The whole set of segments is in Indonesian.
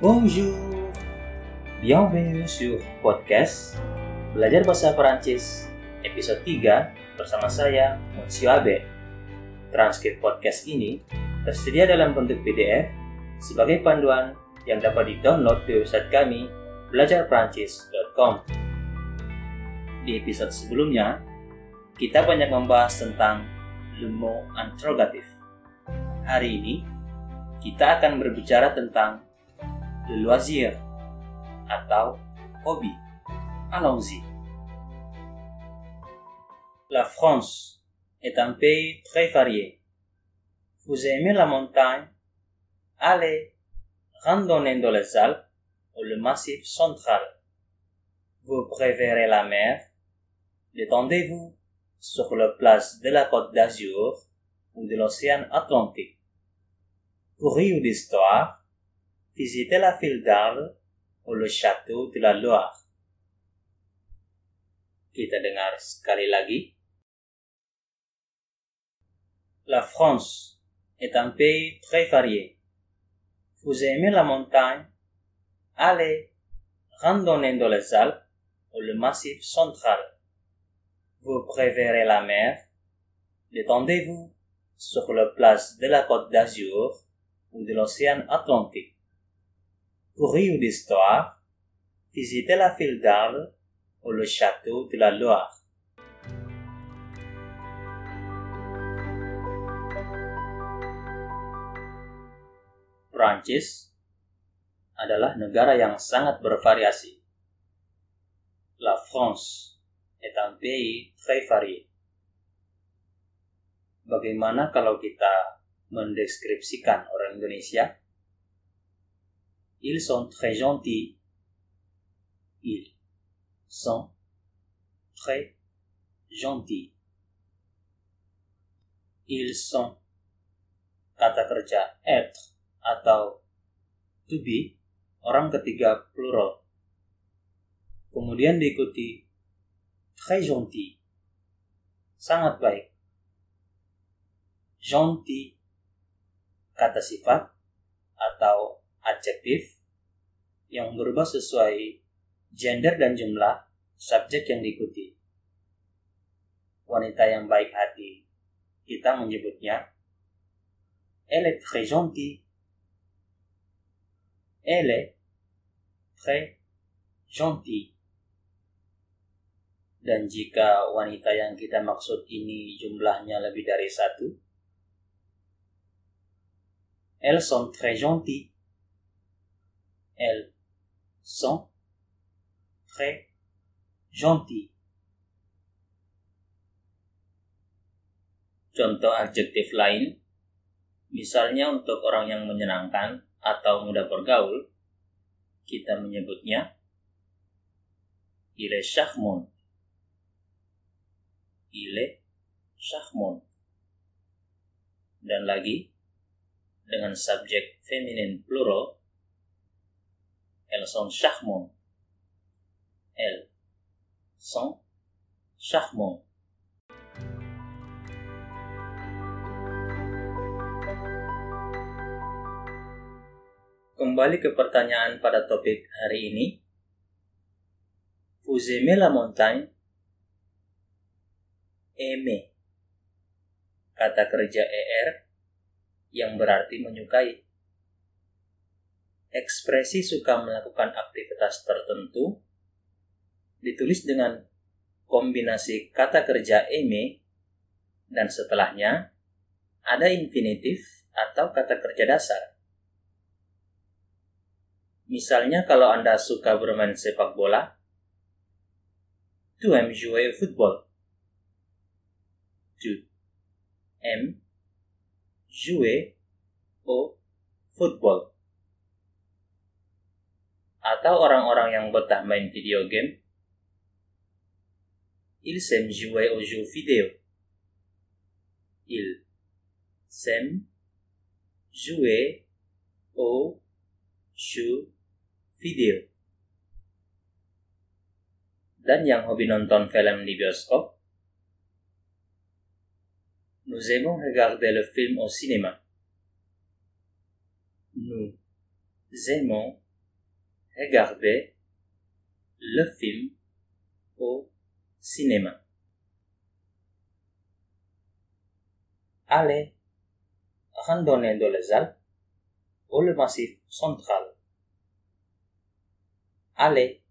Bonjour, bienvenue sur podcast Belajar Bahasa Perancis episode 3 bersama saya, Monsieur Abe. Transkrip podcast ini tersedia dalam bentuk PDF sebagai panduan yang dapat di-download di website kami belajarperancis.com. Di episode sebelumnya, kita banyak membahas tentang le mot interrogatif. Hari ini, kita akan berbicara tentang le loisir atau hobi. Allons-y. La France est un pays très varié. Vous aimez la montagne? Allez randonner dans les Alpes ou le Massif central. Vous préférez la mer? Détendez-vous sur la place de la Côte d'Azur ou de l'océan Atlantique. Pour d'histoire, visitez la ville d'Arles ou le château de la Loire. Kita dengar sekali. La France est un pays très varié. Vous aimez la montagne? Allez randonner dans les Alpes ou le Massif central. Vous préférez la mer? Détendez-vous sur la place de la Côte d'Azur ou de l'océan Atlantique. Rire d'histoire, visitez la ville d'Arles ou le château de la Loire. Prancis adalah negara yang sangat bervariasi. La France est un pays très varié. Bagaimana kalau kita mendeskripsikan orang Indonesia? Ils sont très gentils. Ils sont très gentils. Ils sont kata kerja être atau to be orang ketiga plural. Kemudian diikuti très gentil. Sangat baik. Gentil kata sifat atau adjektif yang berubah sesuai gender dan jumlah subjek yang diikuti. Wanita yang baik hati kita menyebutnya Elle est très gentille. Elle est très gentille. Dan jika wanita yang kita maksud ini jumlahnya lebih dari satu, elles sont très gentilles. Elles sont très gentilles. Contoh adjektif lain, misalnya untuk orang yang menyenangkan atau mudah bergaul, kita menyebutnya il est charmant. Il. Dan lagi, dengan subjek feminin plural, elles sont charmantes. Elles sont charmantes. Kembali ke pertanyaan pada topik hari ini. Vous aimez la montagne? Kata kerja ER yang berarti menyukai. Ekspresi suka melakukan aktivitas tertentu ditulis dengan kombinasi kata kerja eme dan setelahnya ada infinitif atau kata kerja dasar. Misalnya kalau Anda suka bermain sepak bola, tu aimes football. Tu aimes jouer au football. Atau orang-orang yang betah main video game, ils aiment jouer aux jeux vidéo. Ils aiment jouer aux jeux video. Dan yang hobi nonton film di bioskop, nous aimons regarder le film au cinéma. Nous aimons regarder le film au cinéma. Allez randonner dans les Alpes ou le massif central. Ale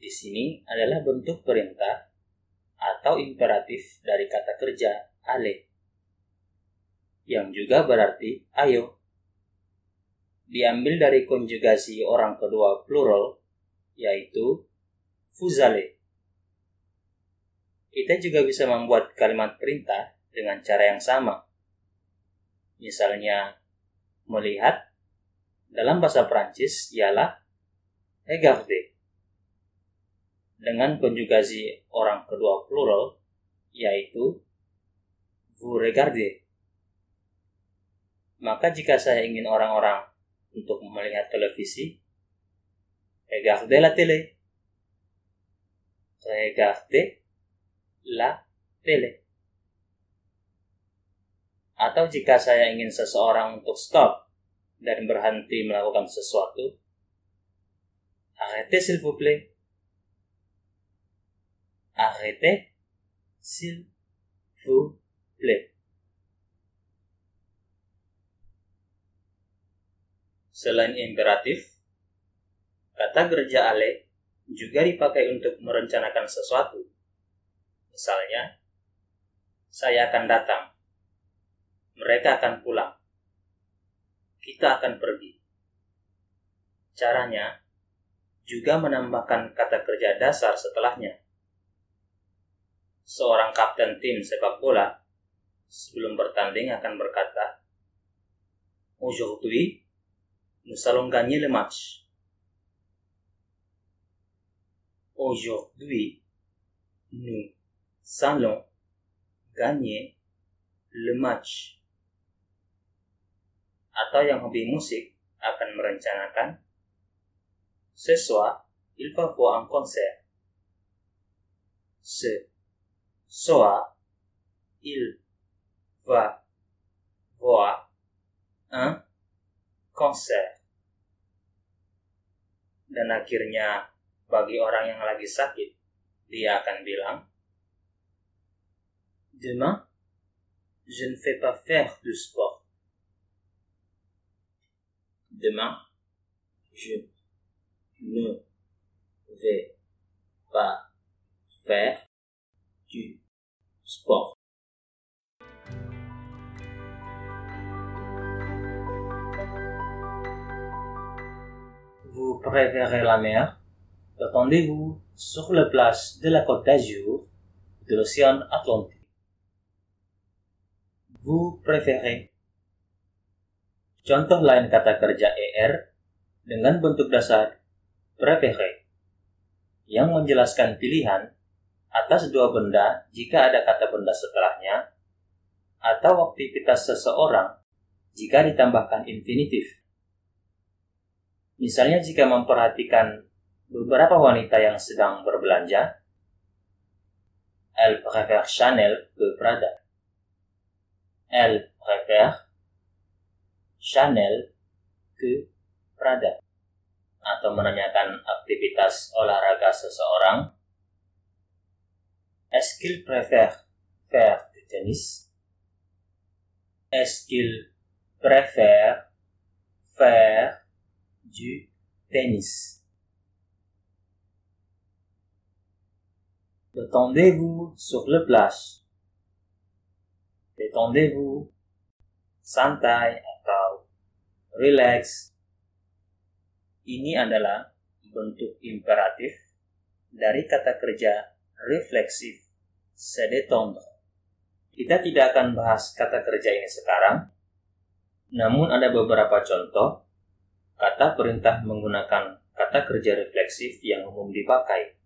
di sini adalah bentuk perintah atau imperatif dari kata kerja ale yang juga berarti ayo. Diambil dari konjugasi orang kedua plural yaitu fuzale. Kita juga bisa membuat kalimat perintah dengan cara yang sama. Misalnya, melihat dalam bahasa Prancis ialah regarder. Dengan konjugasi orang kedua plural, yaitu vous regardez. Maka jika saya ingin orang-orang untuk melihat televisi, regardez la télé. Regardez la télé. Atau jika saya ingin seseorang untuk stop dan berhenti melakukan sesuatu, Arrêtez s'il vous plaît. Arrêtez s'il vous plaît. Selain imperatif, kata kerja ale juga dipakai untuk merencanakan sesuatu. Misalnya, saya akan datang. Mereka akan pulang. Kita akan pergi. Caranya, juga menambahkan kata kerja dasar setelahnya. Seorang kapten tim sepak bola sebelum bertanding akan berkata, Aujourd'hui, nous allons gagner le match. Aujourd'hui, nous allons gagner le match. Atau yang hobi musik akan merencanakan Ce soir, il va voir un concert. Ce soir, il va voir un concert. Bagi orang Demain, je ne fais pas faire du sport. Demain, je ne vais pas faire du sport. Vous préférez la mer Attendez-vous sur la plage de la Côte d'Azur de l'océan Atlantique. Vous préférez Contoh lain kata kerja ER dengan bentuk dasar préféré yang menjelaskan pilihan atas dua benda jika ada kata benda setelahnya atau aktivitas seseorang jika ditambahkan infinitif. Misalnya jika memperhatikan beberapa wanita yang sedang berbelanja, elle préfère Chanel ke Prada. Elle préfère Chanel ke Prada atau menanyakan aktivitas olahraga seseorang, est-ce qu'il préfère faire du tennis? Est-ce qu'il préfère faire du tennis? Détendez-vous sur le plage. Détendez-vous, santai atau relax ini adalah bentuk imperatif dari kata kerja refleksif sedetendre. Kita tidak akan bahas kata kerja ini sekarang, namun ada beberapa contoh kata perintah menggunakan kata kerja refleksif yang umum dipakai.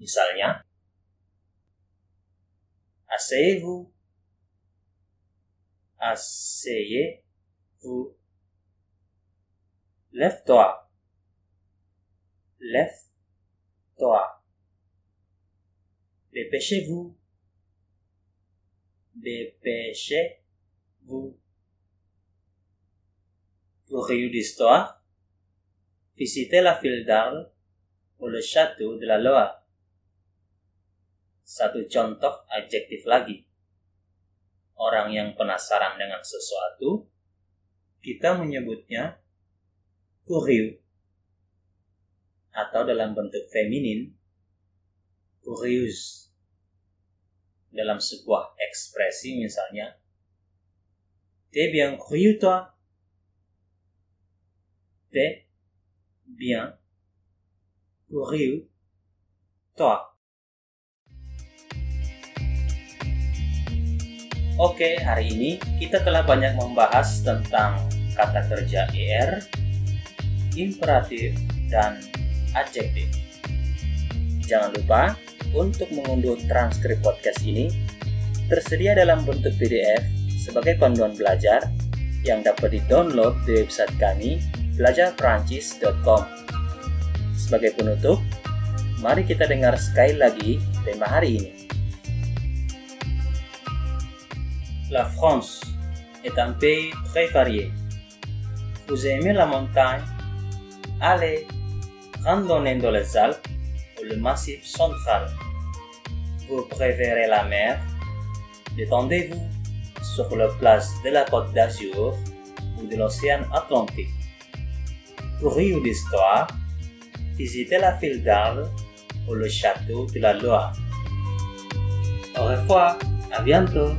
Misalnya, asseyez-vous, asseyez-vous, lève-toi, lève-toi. Dépêchez-vous. Dépêchez-vous. Pour rire d'histoire, Visitez la ville d'Arles ou le château de la Loire. Satu contoh adjektif lagi. Orang yang penasaran dengan sesuatu, kita menyebutnya curieux. Atau dalam bentuk feminin, curieuse. Dalam sebuah ekspresi misalnya, T'es bien curieux toi? T'es bien curieux toi. Oke, hari ini kita telah banyak membahas tentang kata kerja er, imperatif, dan adjektif. Jangan lupa untuk mengunduh transkrip podcast ini tersedia dalam bentuk PDF sebagai panduan belajar yang dapat di-download di website kami dengar. La France est un pays très varié. Vous aimez la montagne? Allez, randonnez dans les Alpes ou le Massif central. Vous préférez la mer? Détendez-vous sur la place de la Côte d'Azur ou de l'océan Atlantique. Rire d'histoire, visitez la ville d'Arles ou le château de la Loire. Au revoir, à bientôt.